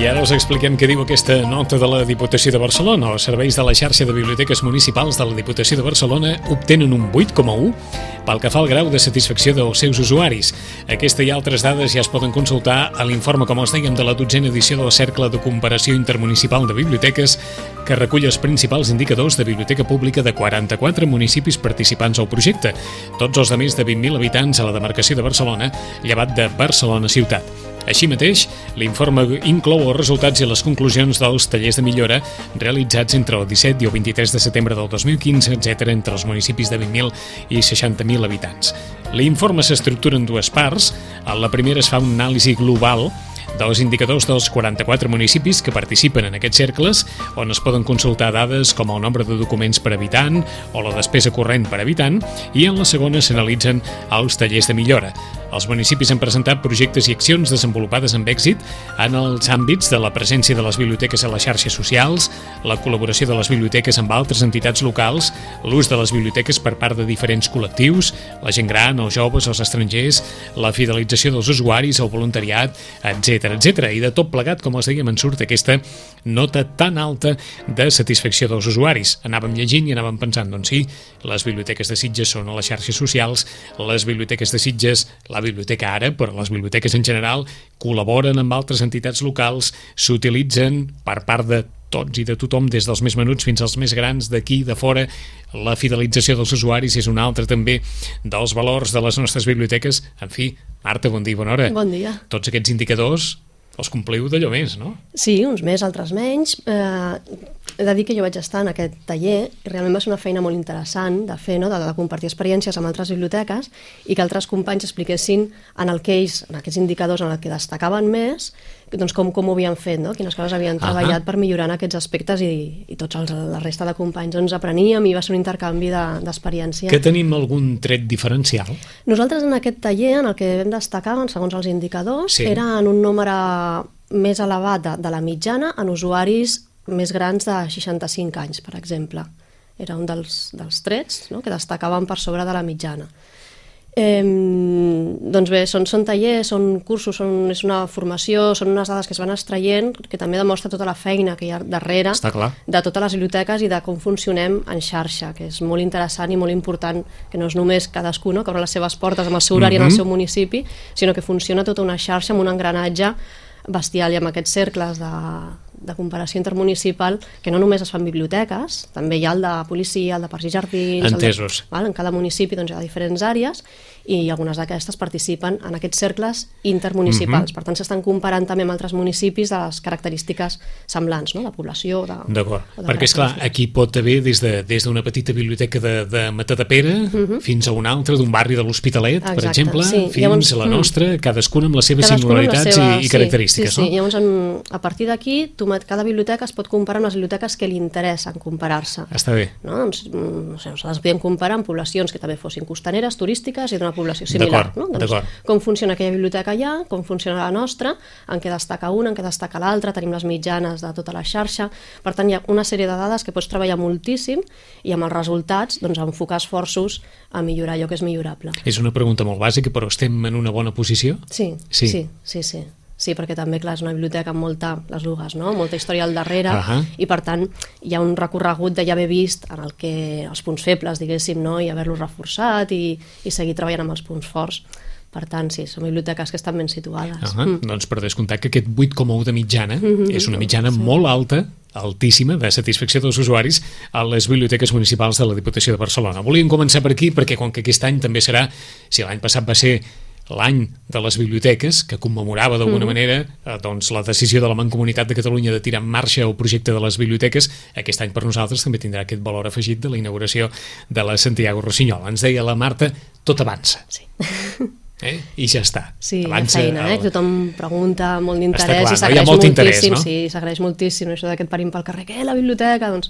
I ara us expliquem què diu aquesta nota de la Diputació de Barcelona. Els serveis de la xarxa de biblioteques municipals de la Diputació de Barcelona obtenen un 8,1 pel que fa al grau de satisfacció dels seus usuaris. Aquesta i altres dades ja es poden consultar a l'informe, com els dèiem, de la dotzena edició del Cercle de Comparació Intermunicipal de Biblioteques que recull els principals indicadors de biblioteca pública de 44 municipis participants al projecte, tots els de més de 20.000 habitants a la demarcació de Barcelona, llevat de Barcelona ciutat. Així mateix, l'informe inclou els resultats i les conclusions dels tallers de millora realitzats entre el 17 i el 23 de setembre del 2015, etc entre els municipis de 20.000 i 60.000 habitants. L'informe s'estructura en dues parts. En la primera es fa una anàlisi global dels indicadors dels 44 municipis que participen en aquests cercles, on es poden consultar dades com el nombre de documents per habitant o la despesa corrent per habitant, i en la segona s'analitzen els tallers de millora. Els municipis han presentat projectes i accions desenvolupades amb èxit en els àmbits de la presència de les biblioteques a les xarxes socials, la col·laboració de les biblioteques amb altres entitats locals, l'ús de les biblioteques per part de diferents col·lectius, la gent gran, els joves, els estrangers, la fidelització dels usuaris, el voluntariat, etc etc. I de tot plegat, com els dèiem, en surt aquesta nota tan alta de satisfacció dels usuaris. Anàvem llegint i anàvem pensant, doncs sí, les biblioteques de Sitges són a les xarxes socials, les biblioteques de Sitges, la la biblioteca ara, però les biblioteques en general col·laboren amb altres entitats locals, s'utilitzen per part de tots i de tothom, des dels més menuts fins als més grans, d'aquí, de fora. La fidelització dels usuaris és un altre també dels valors de les nostres biblioteques. En fi, Marta, bon dia, bona hora. Bon dia. Tots aquests indicadors els compliu d'allò més, no? Sí, uns més, altres menys. Eh, he de dir que jo vaig estar en aquest taller i realment va ser una feina molt interessant de fer, no? de, de compartir experiències amb altres biblioteques i que altres companys expliquessin en el que ells, en aquests indicadors en el que destacaven més, doncs com, com ho havien fet, no? quines coses havien treballat uh -huh. per millorar en aquests aspectes i, i tots els, la resta de companys doncs, apreníem i va ser un intercanvi d'experiència. De, que tenim algun tret diferencial? Nosaltres en aquest taller, en el que vam destacar, segons els indicadors, sí. era en un número més elevat de, de la mitjana en usuaris més grans de 65 anys, per exemple. Era un dels, dels trets no? que destacaven per sobre de la mitjana. Eh, doncs bé, són, són tallers, són cursos, són, és una formació, són unes dades que es van extraient que també demostra tota la feina que hi ha darrere de totes les biblioteques i de com funcionem en xarxa, que és molt interessant i molt important, que no és només cadascú no, que obre les seves portes amb el seu horari mm -hmm. en el mhm. seu municipi, sinó que funciona tota una xarxa amb un engranatge bestial i amb aquests cercles de, de comparació intermunicipal que no només es fan biblioteques, també hi ha el de policia, el de parcs i jardins... Entesos. El de, val? En cada municipi doncs, hi ha diferents àrees i algunes d'aquestes participen en aquests cercles intermunicipals. Mm -hmm. Per tant, s'estan comparant també amb altres municipis de les característiques semblants, no? de població... D'acord, perquè és clar, aquí pot haver des d'una de, des petita biblioteca de, de Matadepera mm -hmm. fins a una altra d'un barri de l'Hospitalet, per exemple, sí. fins llavors, a la nostra, mm, cadascuna amb les seves singularitats les seves, i, i característiques. Sí, sí, sí. Llavors, a partir d'aquí, tu cada biblioteca es pot comparar amb les biblioteques que li interessen comparar-se. Està bé. No? Doncs, mm, no sé, les podem comparar amb poblacions que també fossin costaneres, turístiques i d'una població similar. No? Doncs, com funciona aquella biblioteca allà, com funciona la nostra, en què destaca una, en què destaca l'altra, tenim les mitjanes de tota la xarxa. Per tant, hi ha una sèrie de dades que pots treballar moltíssim i amb els resultats doncs, enfocar esforços a millorar allò que és millorable. És una pregunta molt bàsica, però estem en una bona posició? Sí, sí, sí, sí. sí. Sí, perquè també, clar, és una biblioteca amb molta, les dues, no? molta història al darrere, uh -huh. i per tant hi ha un recorregut de ja haver vist en el que els punts febles, diguéssim, no? i haver-los reforçat i, i seguir treballant amb els punts forts. Per tant, sí, són biblioteques que estan ben situades. Uh -huh. mm. Doncs per descomptar que aquest 8,1 de mitjana mm -hmm. és una mitjana sí. molt alta altíssima de satisfacció dels usuaris a les biblioteques municipals de la Diputació de Barcelona. Volíem començar per aquí perquè com que aquest any també serà, si l'any passat va ser l'any de les biblioteques, que commemorava d'alguna mm. manera eh, doncs, la decisió de la Mancomunitat de Catalunya de tirar en marxa el projecte de les biblioteques, aquest any per nosaltres també tindrà aquest valor afegit de la inauguració de la Santiago Rossinyol. Ens deia la Marta, tot avança. Sí. Eh? I ja està. Sí, Avança, feina, eh? El... tothom pregunta molt d'interès i s'agraeix no? moltíssim, no? sí, s'agraeix moltíssim això d'aquest parim pel carrer, què, la biblioteca? Doncs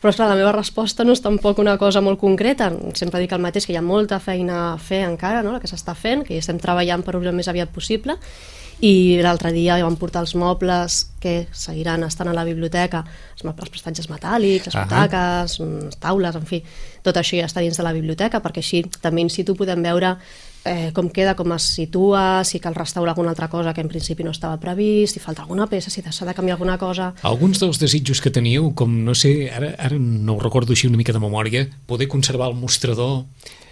Però, esclar, la meva resposta no és tampoc una cosa molt concreta. Sempre dic el mateix, que hi ha molta feina a fer encara, no? la que s'està fent, que hi estem treballant per obrir el més aviat possible, i l'altre dia vam portar els mobles que seguiran estant a la biblioteca, els, els prestatges metàl·lics, les butaques, les taules, en fi, tot això ja està dins de la biblioteca, perquè així també in situ podem veure eh, com queda, com es situa, si cal restaurar alguna altra cosa que en principi no estava previst, si falta alguna peça, si s'ha de canviar alguna cosa... Alguns dels desitjos que teníeu, com no sé, ara, ara no ho recordo així una mica de memòria, poder conservar el mostrador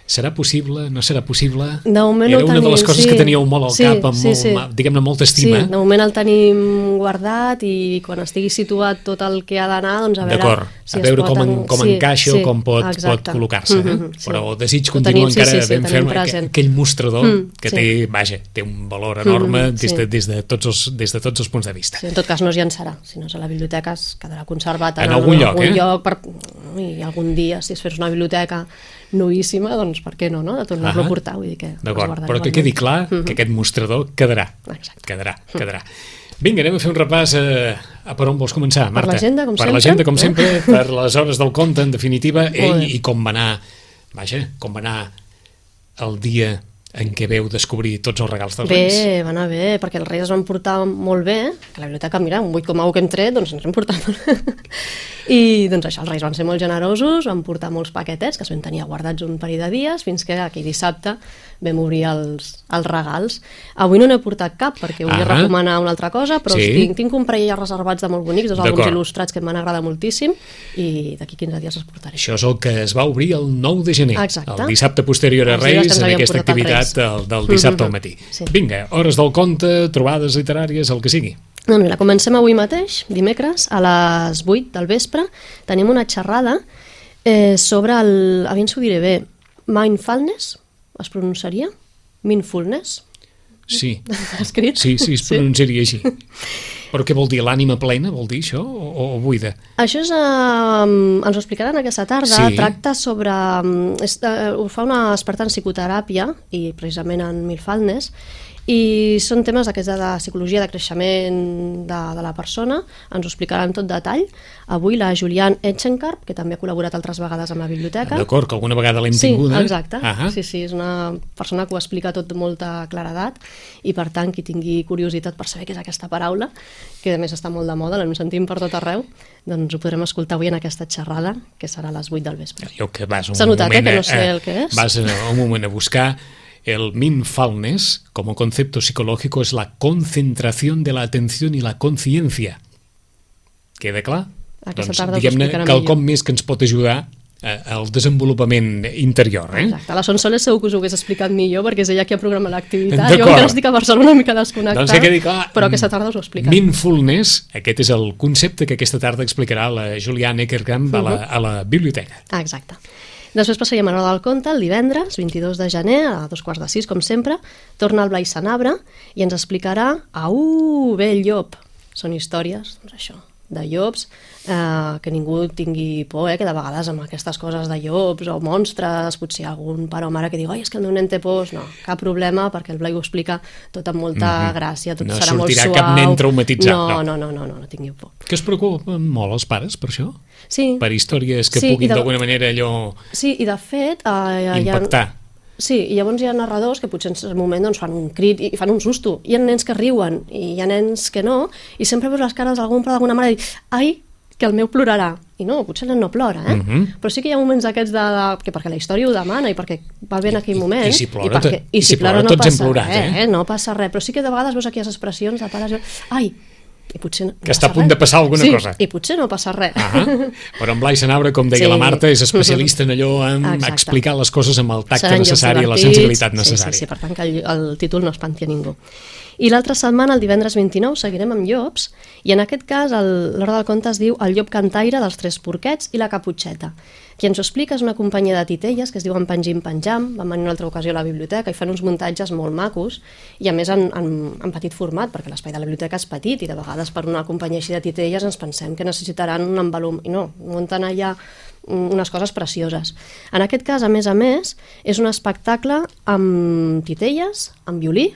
serà possible, no serà possible? De moment Era una tenim, de les coses sí. que teníeu molt al sí, cap, amb sí, molt, sí. diguem-ne, molta estima. Sí, de moment el tenim guardat i quan estigui situat tot el que ha d'anar, doncs a veure si a veure com, en, en- com sí, encaixa sí, o com pot, pot col·locar-se. Eh? Mhm, sí. Però el desig continua tenim, sí, encara sí, sí, ben tenim ferm, aqu- present. aquell mostrador Mm, que sí. té, vaja, té un valor enorme Mhm, des, de, sí. des, de tots els, des de tots els punts de vista. Sí, en tot cas no es llançarà, si no és a la biblioteca es quedarà conservat En algun lloc, algun eh? lloc per, i algun dia si es fes una biblioteca novíssima, doncs per què no, no? de tornar-lo a portar, vull dir que D'acord, però que quedi clar que aquest mostrador quedarà. Exacte. Quedarà, quedarà. Vinga, anem a fer un repàs a, a per on vols començar, Marta. l'agenda, com per sempre. l'agenda, com Eh? sempre, per les hores del conte, en definitiva, ell, i com va anar, vaja, com va anar el dia en què veu descobrir tots els regals dels Reis. Bé, va anar bé, perquè els Reis es van portar molt bé, que la biblioteca, mira, un 8,1 que hem tret, doncs ens hem portat molt. I doncs això, els Reis van ser molt generosos, van portar molts paquetets, que es van tenir guardats un parell de dies, fins que aquell dissabte vam obrir els, els regals. Avui no n'he portat cap, perquè volia Ah. recomanar una altra cosa, però Sí. tinc, tinc un parell ja reservats de molt bonics, dos àlbums il·lustrats que em van agradar moltíssim, i d'aquí 15 dies els portaré. Això és el que es va obrir el 9 de gener, Exacte. el dissabte posterior a Reis, en aquesta els activitat del, del dissabte al matí. Sí. Vinga, hores del conte, trobades literàries, el que sigui. Doncs mira, comencem avui mateix, dimecres, a les 8 del vespre. Tenim una xerrada eh, sobre el... Aviam si ho diré bé. Mindfulness, es pronunciaria? Mindfulness, Sí, escrit? sí, sí, es pronunciaria així. Però què vol dir? L'ànima plena, vol dir això? O, o buida? Això és, eh, ens ho explicaran aquesta tarda, Sí. tracta sobre... mm, És, eh, ho fa una experta en psicoteràpia i precisament en mindfulness i són temes d'aquests de, de psicologia de creixement de, de la persona, ens ho explicaran tot detall. Avui la Julian Etchenkarp, que també ha col·laborat altres vegades amb la biblioteca. D'acord, que alguna vegada l'hem Sí, tinguda. exacte. Ah Sí, sí, és una persona que ho explica tot amb molta claredat i per tant qui tingui curiositat per saber què és aquesta paraula, que a més està molt de moda, l'hem sentit per tot arreu, doncs ho podrem escoltar avui en aquesta xerrada, que serà a les 8 del vespre. Jo que vas un S'ha notat, eh, moment que no sé a- el que és? Vas un moment a buscar el mindfulness como concepto psicológico es la concentración de la atención y la conciencia. Queda clar? Aquesta doncs, diguem-ne, quelcom millor. més que ens pot ajudar eh, al desenvolupament interior. Eh? Exacte, la Sonsoles segur que us ho hagués explicat millor perquè és ella qui ha programat l'activitat. Jo encara estic a Barcelona una mica desconnectada, Doncs que quedi clar, però aquesta tarda us ho explicarà. Mindfulness, aquest és el concepte que aquesta tarda explicarà la Juliana Eckerkamp a, la, a la biblioteca. Ah, exacte. Després passaríem a l'hora del conte, el divendres, 22 de gener, a dos quarts de sis, com sempre, torna el Blai Sanabra i ens explicarà Au, bé el llop. Són històries, doncs això, de llops, eh, que ningú tingui por, eh, que de vegades amb aquestes coses de llops o monstres, potser hi ha algun pare o mare que diu ai, és que el meu nen té pors, no, cap problema, perquè el Blai ho explica tot amb molta gràcia, tot No serà molt sortirà suau. cap nen traumatitzat, no. no. No, no, no, no, no tingueu por. Que es preocupen molt els pares per això? Sí, Per històries que Sí, puguin de- d'alguna manera allò sí i de fet... Eh, hi ha- impactar. Sí, i llavors hi ha narradors que potser en un moment doncs, fan un crit i fan un susto. Hi ha nens que riuen i hi ha nens que no, i sempre veus les cares d'algun pare d'alguna mare i dir, ai, que el meu plorarà. I no, potser el no plora, eh? Mhm. Però sí que hi ha moments d'aquests de, de, que perquè la història ho demana i perquè va bé en aquell I- moment. i si plora, perquè, i si plora, no tots hem passa plorat, res, eh? No passa res, però sí que de vegades veus aquelles expressions de pares, ai, i potser no Que està a punt res. de passar alguna sí, cosa. i potser no passa res. Ah Però en Blai Sanabra, com deia Sí. la Marta, és especialista en allò en Exacte. explicar les coses amb el tacte Seran necessari, la divertits. sensibilitat necessària. Sí, sí, sí, per tant que el, el títol no espanti a ningú. I l'altra setmana, el divendres 29, seguirem amb llops, i en aquest cas l'hora del conte es diu El llop cantaire dels tres porquets i la caputxeta. Qui ens ho explica és una companyia de titelles que es diuen Pengim Penjam, van venir una altra ocasió a la biblioteca i fan uns muntatges molt macos, i a més en, en, en petit format, perquè l'espai de la biblioteca és petit i de vegades per una companyia així de titelles ens pensem que necessitaran un envolum, i no, munten allà unes coses precioses. En aquest cas, a més a més, és un espectacle amb titelles, amb violí,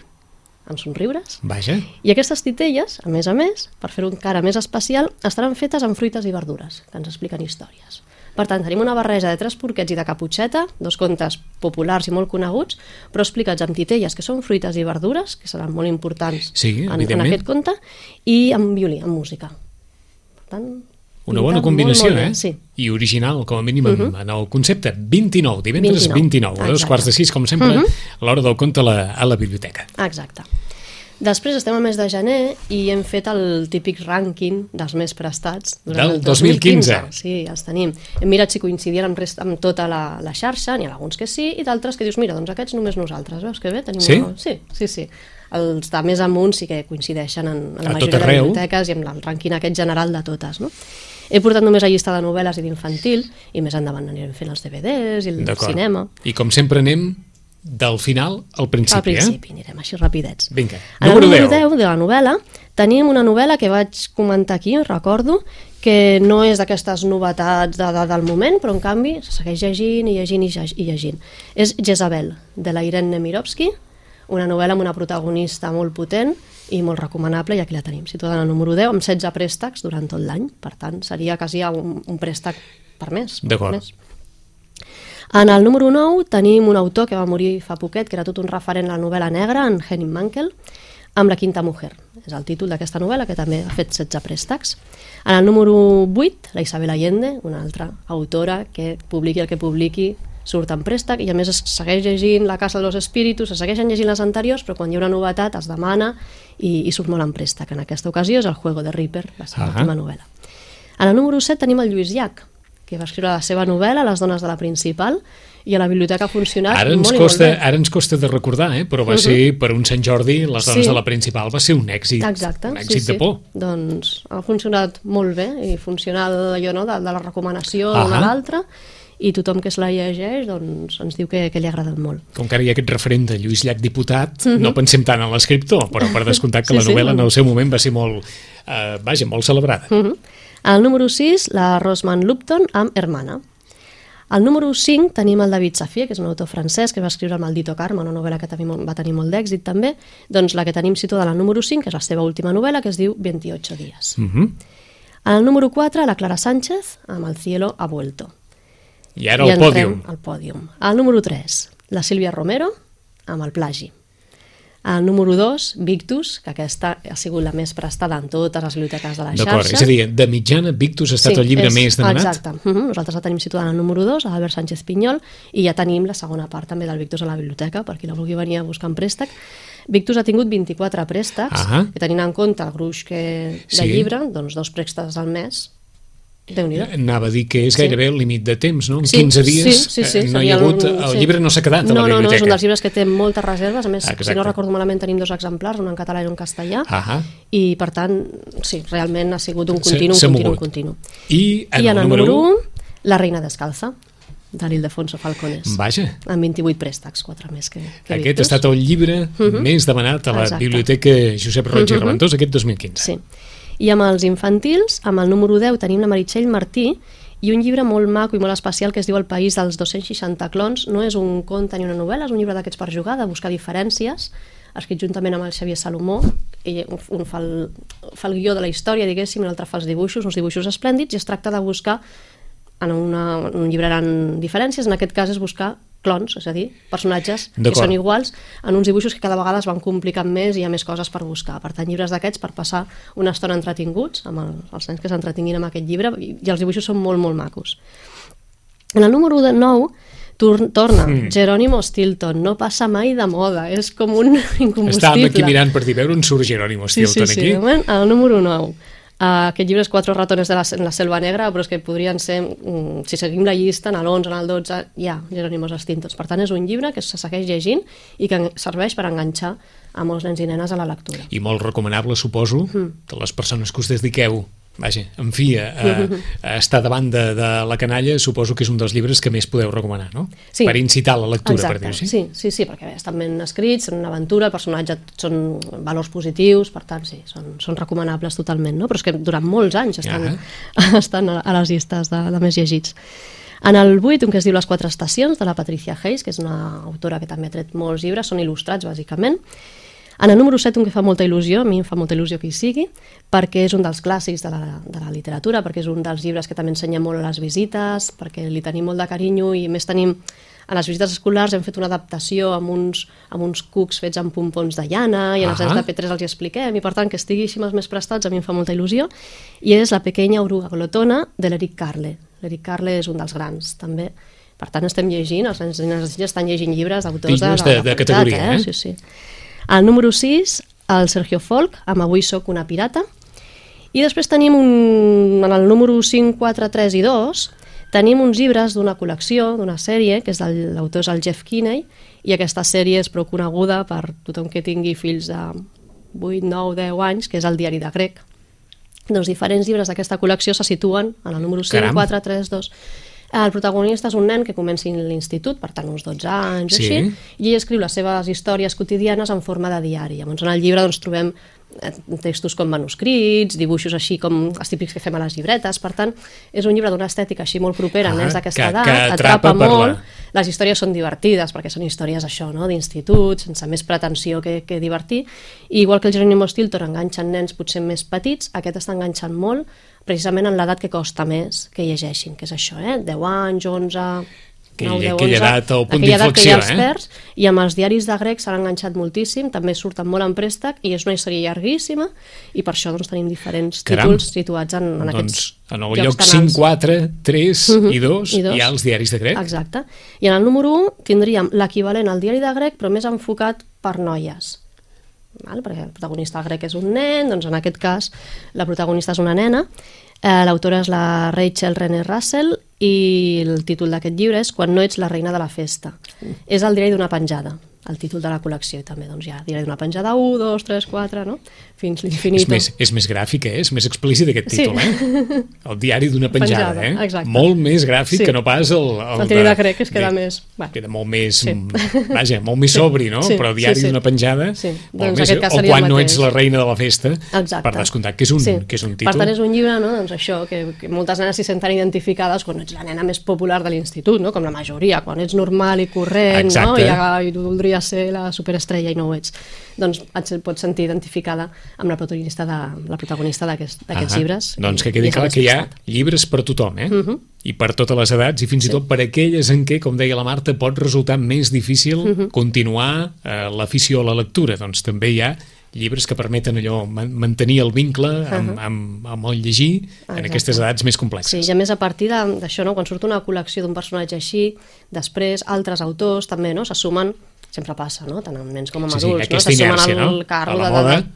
amb somriures. Vaja. I aquestes titelles, a més a més, per fer-ho encara més especial, estaran fetes amb fruites i verdures, que ens expliquen històries. Per tant, tenim una barreja de tres porquets i de caputxeta, dos contes populars i molt coneguts, però explicats amb titelles, que són fruites i verdures, que seran molt importants sí, en, en aquest conte, i amb violí, amb música. Per tant, una bona combinació, molt, molt eh? bé, sí. I original, com a mínim, uh -huh. en el concepte. 29, divendres 29, 29 a dos quarts de sis, com sempre, uh -huh. a l'hora del conte a la, a la biblioteca. Exacte. Després estem al mes de gener i hem fet el típic rànquing dels més prestats. Del el 2015. 2015. Sí, els tenim. Hem mirat si coincidien amb, rest, amb tota la, la xarxa, n'hi ha alguns que sí, i d'altres que dius, mira, doncs aquests només nosaltres, veus que bé? Tenim sí? Una... Sí, sí, sí. Els de més amunt sí que coincideixen en, en la a majoria de biblioteques i amb el rànquing aquest general de totes, no? He portat només la llista de novel·les i d'infantil i més endavant anirem fent els DVDs i el cinema. I com sempre anem del final al principi, al principi, eh? anirem així rapidets. Vinga, número, número 10. 10 de la novel·la tenim una novel·la que vaig comentar aquí, recordo, que no és d'aquestes novetats de, de, del moment, però en canvi se segueix llegint i llegint i, i llegint. És Jezabel, de la Irene Nemirovsky, una novel·la amb una protagonista molt potent i molt recomanable, i aquí la tenim, situada en el número 10, amb 16 préstecs durant tot l'any, per tant, seria quasi un, un préstec per mes. D'acord. En el número 9 tenim un autor que va morir fa poquet, que era tot un referent a la novel·la negra, en Henning Mankell, amb La quinta mujer. És el títol d'aquesta novel·la, que també ha fet 16 préstecs. En el número 8, la Isabel Allende, una altra autora que publiqui el que publiqui, surt en préstec i a més es segueix llegint La casa de los espíritus, es segueixen llegint les anteriors, però quan hi ha una novetat es demana i, i surt molt en préstec. En aquesta ocasió és el Juego de Reaper, la seva uh -huh. última novel·la. En el número 7 tenim el Lluís Llach, que va escriure la seva novel·la Les dones de la principal i a la biblioteca ha funcionat ara ens molt costa, i molt bé. Ara ens costa de recordar, eh? però va uh -huh. ser per un Sant Jordi, Les dones Sí. de la principal va ser un èxit, Exacte, un sí, èxit sí. de por. Doncs ha funcionat molt bé i funciona allò no, de, de la recomanació Ahà. d'una a l'altra i tothom que es la llegeix doncs, ens diu que, que li ha agradat molt. Com que ara hi ha aquest referent de Lluís Llach diputat, no pensem tant en l'escriptor, però per descomptat que Mhm. Sí, la sí, novel·la en no. el seu moment va ser molt, eh, vaja, molt celebrada. Uh -huh. Al número 6, la Rosman Lupton amb Hermana. Al número 5 tenim el David Safier, que és un autor francès que va escriure El maldito Carme, una novel·la que va tenir molt d'èxit també. Doncs la que tenim situada al número 5, que és la seva última novel·la, que es diu 28 dies. Uh -huh. Al número 4, la Clara Sánchez amb El cielo ha vuelto. I ara I el pòdium. Al pòdium. Al número 3, la Sílvia Romero amb el plagi. Al número 2, Victus, que aquesta ha sigut la més prestada en totes les biblioteques de la D'acord, xarxa. és a dir, de mitjana, Victus ha estat el llibre és- més demanat? Exacte. Uh -huh. Nosaltres la tenim situada en el número 2, a l'Albert Sánchez Pinyol, i ja tenim la segona part també del Victus a la biblioteca, per qui la vulgui venir a buscar en préstec. Victus ha tingut 24 préstecs, Ahà. que tenint en compte el gruix que de Sí. llibre, doncs dos préstecs al mes, Anava a dir que és Sí. gairebé el límit de temps, no? En Sí, 15 dies sí, sí, sí, eh, no hi ha hagut... un- El sí. llibre no s'ha quedat a la no, no, no, és biblioteca. un dels llibres que té moltes reserves, a més, Exacte. si no recordo malament, tenim dos exemplars, un en català i un en castellà, Ahà. i per tant, sí, realment ha sigut un continu, un continu, un continu. I en, I en el, número 1, 1, La reina descalza, de l'Ildefonso Falcones. vaja, amb 28 préstecs, quatre més que, que aquest ha Victus. estat el llibre més demanat a la Exacte. Biblioteca Josep Roig i Reventós aquest 2015. Sí. I amb els infantils, amb el número 10 tenim la Meritxell Martí i un llibre molt maco i molt especial que es diu El país dels 260 clons. No és un conte ni una novel·la, és un llibre d'aquests per jugar, de buscar diferències, escrit juntament amb el Xavier Salomó, i un fa el, fa el guió de la història, diguéssim, i l'altre fa els dibuixos, uns dibuixos esplèndids, i es tracta de buscar en, una, en un llibre eren diferències, en aquest cas és buscar clons, és a dir, personatges que són iguals en uns dibuixos que cada vegada es van complicant més i hi ha més coses per buscar. Per tant, llibres d'aquests per passar una estona entretinguts amb el, els nens que s'entretinguin amb aquest llibre i, i els dibuixos són molt, molt macos. En el número de 9 tor torna mm. Jerónimo Stilton, no passa mai de moda, és com un incombustible. Estàvem aquí mirant per dir, veure on surt Jerónimo Sí, Stilton sí, sí. aquí. De moment, el número 9. Uh, aquest llibre és Quatre ratones de la, en la selva negra, però és que podrien ser, mm, si seguim la llista, en l'11, en el 12, hi ha Jerónimos Extintos. Per tant, és un llibre que se segueix llegint i que serveix per enganxar a molts nens i nenes a la lectura. I molt recomanable, suposo, Mm. de les persones que us dediqueu vaja, en fi, a, a, a estar davant de, de la canalla, suposo que és un dels llibres que més podeu recomanar, no? Sí. Per incitar la lectura, Exacte, per dir-ho així. sí, sí, sí, perquè estan ben escrits, són una aventura, el personatge són valors positius, per tant, sí, són, són recomanables totalment, no? Però és que durant molts anys estan, estan a, a les llistes de, de més llegits. En el 8, un que es diu Les quatre estacions, de la Patricia Hayes, que és una autora que també ha tret molts llibres, són il·lustrats, bàsicament. En el número 7, un que fa molta il·lusió, a mi em fa molta il·lusió que hi sigui, perquè és un dels clàssics de la, de la literatura, perquè és un dels llibres que també ensenya molt a les visites, perquè li tenim molt de carinyo i més tenim a les visites escolars hem fet una adaptació amb uns, amb uns cucs fets amb pompons de llana i a les de P3 els hi expliquem i per tant que estigui així els més prestats a mi em fa molta il·lusió i és La pequeña oruga glotona de l'Eric Carle. L'Eric Carle és un dels grans també. Per tant estem llegint, els nens i estan llegint llibres d'autors de, de, de, de, de categoria. Eh? Eh? Sí, sí. El número 6, el Sergio Folk, amb Avui soc una pirata. I després tenim un, en el número 5, 4, 3 i 2, tenim uns llibres d'una col·lecció, d'una sèrie, que és l'autor és el Jeff Kinney, i aquesta sèrie és prou coneguda per tothom que tingui fills de 8, 9, 10 anys, que és el diari de grec. Doncs diferents llibres d'aquesta col·lecció se situen en el número 5, Caram. 4, 3, 2 el protagonista és un nen que comença l'institut, per tant uns 12 anys sí. així, i ell escriu les seves històries quotidianes en forma de diari. Llavors en el llibre doncs, trobem eh, textos com manuscrits, dibuixos així com els típics que fem a les llibretes, per tant és un llibre d'una estètica així molt propera ah, a nens d'aquesta edat, que atrapa, atrapa molt, la... les històries són divertides perquè són històries això, no? d'institut, sense més pretensió que, que divertir, i igual que el Jerónimo Stilton enganxen nens potser més petits, aquest està enganxant molt precisament en l'edat que costa més que llegeixin, que és això, eh? 10 anys, 11, aquell, 9, 10, aquella 11, edat, el punt d'inflexió, eh? Perds, I amb els diaris de grec s'han enganxat moltíssim, també surten molt en préstec, i és una història llarguíssima, i per això doncs, tenim diferents Caram. títols situats en, en doncs, aquests en el lloc 5, 4, 3 uh -huh. i 2, I 2 hi ha els diaris de grec. Exacte. I en el número 1 tindríem l'equivalent al diari de grec, però més enfocat per noies val? perquè el protagonista grec és un nen, doncs en aquest cas la protagonista és una nena, eh, l'autora és la Rachel Renner Russell i el títol d'aquest llibre és Quan no ets la reina de la festa. Mm. És el diari d'una penjada el títol de la col·lecció i també doncs, ja diré d'una penjada 1, 2, 3, 4, no? fins l'infinit. És, més, és més gràfic, eh? és més explícit aquest títol, sí. eh? El diari d'una penjada, penjada, eh? Exacte. Molt més gràfic sí. que no pas el... El, el diari de, de crec que es queda de, més... Bueno. Queda molt més, sí. vaja, molt més sí. sobri, no? Sí. Però diari sí, sí. d'una penjada, sí. molt doncs més, o quan no ets la reina de la festa, Exacte. per descomptat que és un, sí. que és un títol. Per tant, és un llibre, no? doncs això, que, que moltes nenes s'hi senten identificades quan ets la nena més popular de l'institut, no? com la majoria, quan ets normal i corrent, Exacte. no? I, ja, i voldries ser la super superestrella i no ho ets, doncs et pots sentir identificada amb la protagonista de la protagonista d'aquests uh -huh. llibres. Doncs que quedi clar que hi ha llibres per tothom, eh? Uh -huh. I per totes les edats, i fins sí. i tot per aquelles en què, com deia la Marta, pot resultar més difícil uh -huh. continuar eh, l'afició a la lectura. Doncs també hi ha llibres que permeten allò mantenir el vincle amb, uh -huh. amb, amb el llegir Exacte. en aquestes edats més complexes. Sí, i a més a partir d'això, no, quan surt una col·lecció d'un personatge així, després altres autors també no, se sumen sempre passa, no? tant amb nens com amb sí, adults, sí, no? se sumen al carro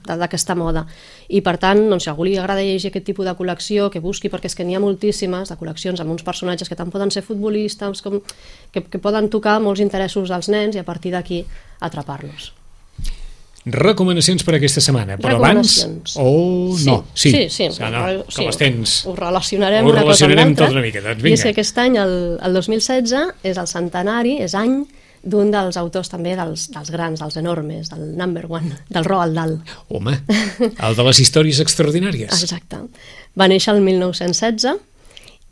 d'aquesta moda. I per tant, doncs, si algú li agrada llegir aquest tipus de col·lecció, que busqui, perquè és que n'hi ha moltíssimes de col·leccions amb uns personatges que tant poden ser futbolistes, com, que, que poden tocar molts interessos als nens i a partir d'aquí atrapar-los. Recomanacions per aquesta setmana, però abans o no? Sí, sí, sí, sí. Ah, no, com sí. tens... Ho relacionarem, ho una relacionarem cosa tot una mica, doncs vinga. I és que aquest any, el, el 2016, és el centenari, és any d'un dels autors també dels, dels grans, dels enormes, del number one, del Roald Dahl. Home, el de les històries extraordinàries. Exacte. Va néixer el 1916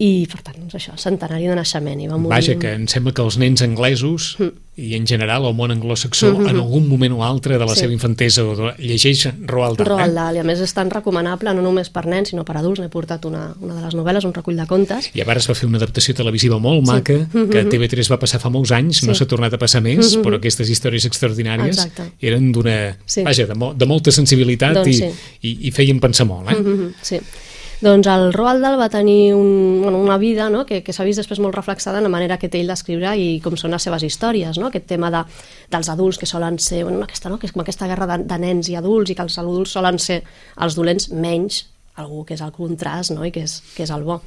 i, per tant, doncs això, centenari de naixement. I va morir... Vaja, que em sembla que els nens anglesos mm. i en general el món anglosaxó mm -hmm. en algun moment o altre de la sí. seva infantesa llegeix Roald Dahl. Roald eh? Dahl, eh? i a més és tan recomanable no només per nens sinó per adults. N'he portat una, una de les novel·les, un recull de contes. I a es va fer una adaptació televisiva molt sí. maca que TV3 va passar fa molts anys, sí. no s'ha tornat a passar més, mm -hmm. però aquestes històries extraordinàries Exacte. eren d'una... Sí. Vaja, de, mo de molta sensibilitat doncs, i, sí. i, i feien pensar molt. Eh? Mm -hmm. Sí. Doncs el Roald Dahl va tenir un, bueno, una vida no? que, que s'ha vist després molt reflexada en la manera que té ell d'escriure i com són les seves històries, no? aquest tema de, dels adults que solen ser, bueno, aquesta, no? que és com aquesta guerra de, de nens i adults i que els adults solen ser els dolents menys algú que és el contrast no? i que és, que és el bo.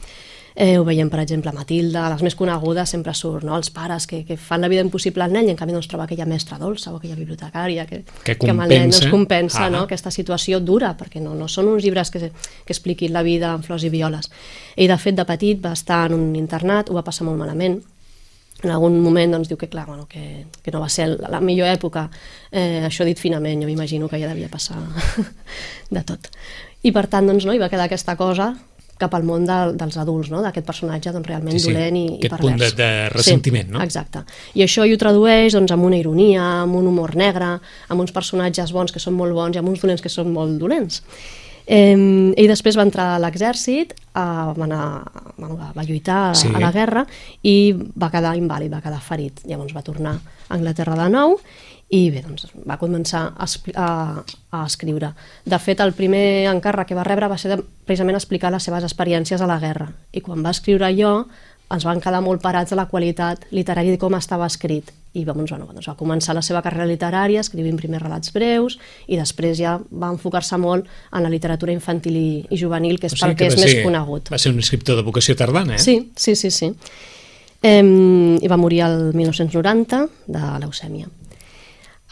Eh, ho veiem, per exemple, a Matilda, les més conegudes sempre surt, no? els pares que, que fan la vida impossible al nen i en canvi doncs, troba aquella mestra dolça o aquella bibliotecària que, que, que amb el nen doncs, compensa ah. no? aquesta situació dura, perquè no, no són uns llibres que, que expliquin la vida amb flors i violes. Ell, de fet, de petit va estar en un internat, ho va passar molt malament, en algun moment doncs, diu que, clar, bueno, que, que no va ser la millor època, eh, això dit finament, jo m'imagino que ja devia passar de tot. I per tant, doncs, no, hi va quedar aquesta cosa cap al món de, dels adults, no? d'aquest personatge doncs, realment sí, sí. dolent i, aquest i pervers. punt de, de ressentiment, sí, no? Exacte. I això ho tradueix doncs, amb una ironia, amb un humor negre, amb uns personatges bons que són molt bons i amb uns dolents que són molt dolents. Eh, ell després va entrar a l'exèrcit, eh, va, anar, va, va lluitar sí. a la guerra i va quedar invàlid, va quedar ferit. Llavors va tornar a Anglaterra de nou i bé, doncs va començar a, a, a escriure. De fet, el primer encàrrec que va rebre va ser de, precisament explicar les seves experiències a la guerra. I quan va escriure allò, ens van quedar molt parats de la qualitat literària i com estava escrit. I doncs, bueno, doncs va començar la seva carrera literària escrivint primers relats breus i després ja va enfocar-se molt en la literatura infantil i, i juvenil, que és o sigui pel que, que és ser, més conegut. Va ser un escriptor de vocació tardana, eh? Sí, sí, sí. sí. Eh, I va morir el 1990 de leucèmia.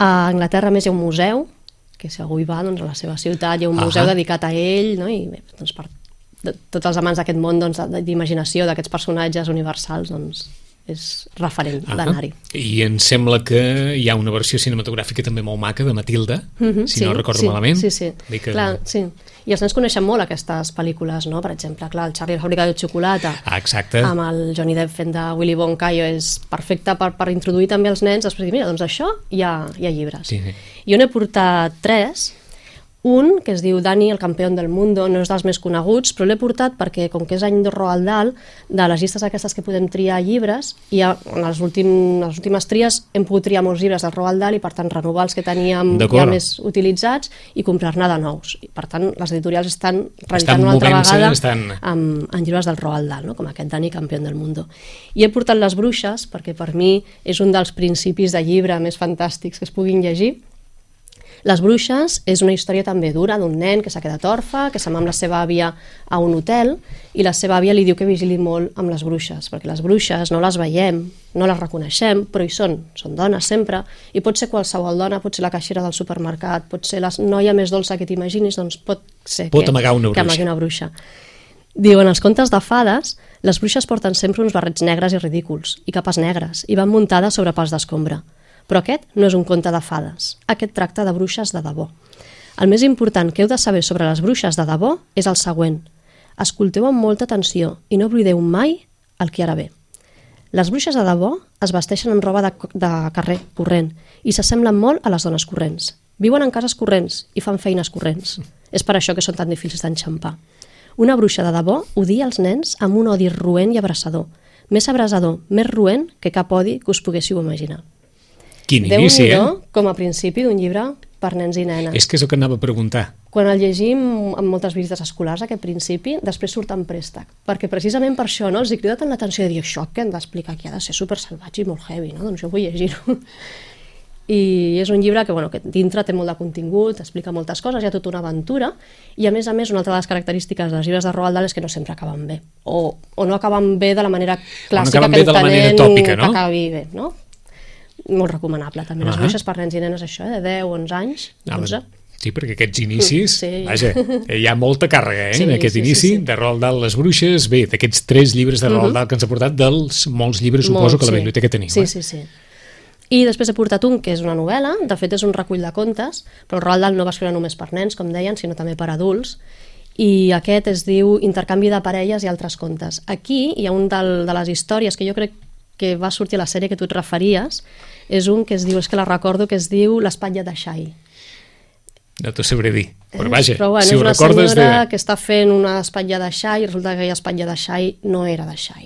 A Anglaterra, més, hi ha un museu, que si algú hi va, doncs, a la seva ciutat hi ha un museu uh -huh. dedicat a ell, no? i bé, doncs, per tots els amants d'aquest món doncs, d'imaginació, d'aquests personatges universals, doncs, és referent ah d'anar-hi. I em sembla que hi ha una versió cinematogràfica també molt maca de Matilda, mm -hmm, si sí, no recordo sí, malament. Sí, sí, que... Clar, sí. I els nens coneixen molt aquestes pel·lícules, no? Per exemple, clar, el Charlie la fàbrica de xocolata, ah, exacte. amb el Johnny Depp fent de Willy Wonka, és perfecte per, per introduir també els nens, després dir, mira, doncs això hi ha, hi ha llibres. Sí, sí. Jo n'he portat tres, un, que es diu Dani, el campió del mundo, no és dels més coneguts, però l'he portat perquè, com que és any de Roald Dahl, de les llistes aquestes que podem triar llibres, i en les, últim, les últimes tries hem pogut triar molts llibres del Roald Dahl i, per tant, renovar els que teníem ja més utilitzats i comprar-ne de nous. I, per tant, les editorials estan reeditant una altra vegada estan... amb, amb llibres del Roald Dahl, no? com aquest Dani, campió del mundo. I he portat les bruixes, perquè per mi és un dels principis de llibre més fantàstics que es puguin llegir, les bruixes és una història també dura d'un nen que s'ha quedat orfe, que se'n va amb la seva àvia a un hotel i la seva àvia li diu que vigili molt amb les bruixes, perquè les bruixes no les veiem, no les reconeixem, però hi són, són dones sempre, i pot ser qualsevol dona, pot ser la caixera del supermercat, pot ser la noia més dolça que t'imaginis, doncs pot ser pot que, amagar una que amagui una bruixa. Diuen els contes de fades, les bruixes porten sempre uns barrets negres i ridículs, i capes negres, i van muntades sobre pals d'escombra. Però aquest no és un conte de fades. Aquest tracta de bruixes de debò. El més important que heu de saber sobre les bruixes de debò és el següent. Escolteu amb molta atenció i no oblideu mai el que ara ve. Les bruixes de debò es vesteixen amb roba de, de carrer corrent i s'assemblen molt a les dones corrents. Viuen en cases corrents i fan feines corrents. És per això que són tan difícils d'enxampar. Una bruixa de debò odia els nens amb un odi roent i abraçador. Més abrasador, més roent que cap odi que us poguéssiu imaginar. Quin inici, eh? com a principi d'un llibre per nens i nenes. És que és el que anava a preguntar. Quan el llegim amb moltes visites escolars, aquest principi, després surt en préstec. Perquè precisament per això no, els hi crida tant l'atenció de dir això que hem d'explicar que ha de ser super salvatge i molt heavy, no? doncs jo vull llegir-ho. I és un llibre que, bueno, que dintre té molt de contingut, explica moltes coses, hi ha tota una aventura, i a més a més una altra de les característiques dels llibres de Roald Dahl és que no sempre acaben bé, o, o no acaben bé de la manera clàssica no que entenem manera tòpica, no? que acabi bé, no? Molt recomanable també. Les uh -huh. bruixes per nens i nenes, això, eh, de 10, 11 anys, 11. Ah, sí, perquè aquests inicis, sí. vaja, hi ha molta càrrega eh, sí, en aquest sí, inici sí, sí. de Roald Dahl, les bruixes, bé, d'aquests tres llibres de Roald -huh. Dahl que ens ha portat, dels molts llibres, suposo, Molt, que la biblioteca tenim. Sí, eh? sí, sí. I després he portat un, que és una novel·la, de fet és un recull de contes, però Roald Dahl no va escriure només per nens, com deien, sinó també per adults, i aquest es diu Intercanvi de parelles i altres contes. Aquí hi ha un del, de les històries que jo crec que va sortir a la sèrie que tu et referies, és un que es diu, és que la recordo, que es diu L'espatlla de Xai. No t'ho sabré dir, però vaja, però bueno, si ho és una recordes... senyora de... que està fent una espatlla de xai i resulta que aquella espatlla de xai no era de xai.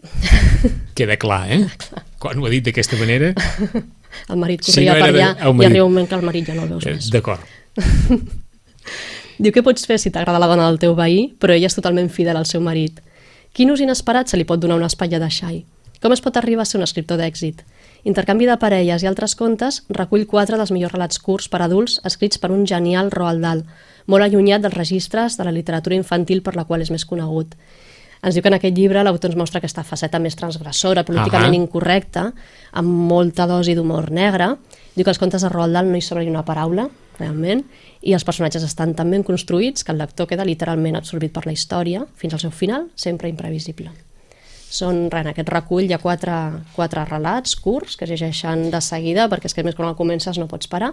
Queda clar, eh? Clar. Quan ho ha dit d'aquesta manera... El marit corria Si no per de- allà el i arriba un moment que el marit ja no el veus Eh, més. D'acord. Diu què pots fer si t'agrada la dona del teu veí, però ella és totalment fidel al seu marit. Quin ús inesperat se li pot donar una espatlla de xai? Com es pot arribar a ser un escriptor d'èxit? Intercanvi de parelles i altres contes recull quatre dels millors relats curts per adults escrits per un genial Roald Dahl, molt allunyat dels registres de la literatura infantil per la qual és més conegut. Ens diu que en aquest llibre l'autor ens mostra aquesta faceta més transgressora, políticament Ahà. incorrecta, amb molta dosi d'humor negre. Diu que els contes de Roald Dahl no hi sobra ni una paraula, realment, i els personatges estan tan ben construïts que el lector queda literalment absorbit per la història, fins al seu final, sempre imprevisible. Són, en aquest recull hi ha quatre, quatre relats curts que es llegeixen de seguida, perquè és que més quan el comences no pots parar,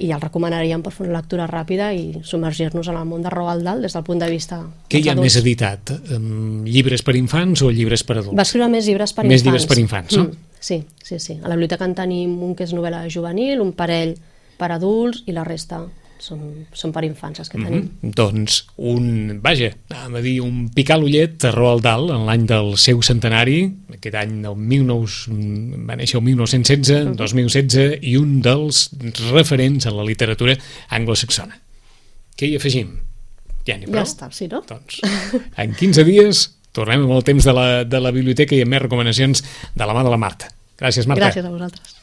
i el recomanaríem per fer una lectura ràpida i submergir-nos en el món de Roald Dahl des del punt de vista Què hi ha adults. més editat? Um, llibres per infants o llibres per adults? Va escriure més llibres per més infants. Més llibres per infants, no? Mm, sí, sí, sí. A la biblioteca en tenim un que és novel·la juvenil, un parell per adults i la resta són, són per infants els que tenim. Mm -hmm. Doncs un, vaja, a dir, un picar l'ullet a Roald Dahl en l'any del seu centenari, aquest any del 19, va néixer el 1916, mm -hmm. 2016, i un dels referents en la literatura anglosaxona. Què hi afegim? Ja n'hi Ja està, sí, no? Doncs, en 15 dies tornem amb el temps de la, de la biblioteca i amb més recomanacions de la mà de la Marta. Gràcies, Marta. Gràcies a vosaltres.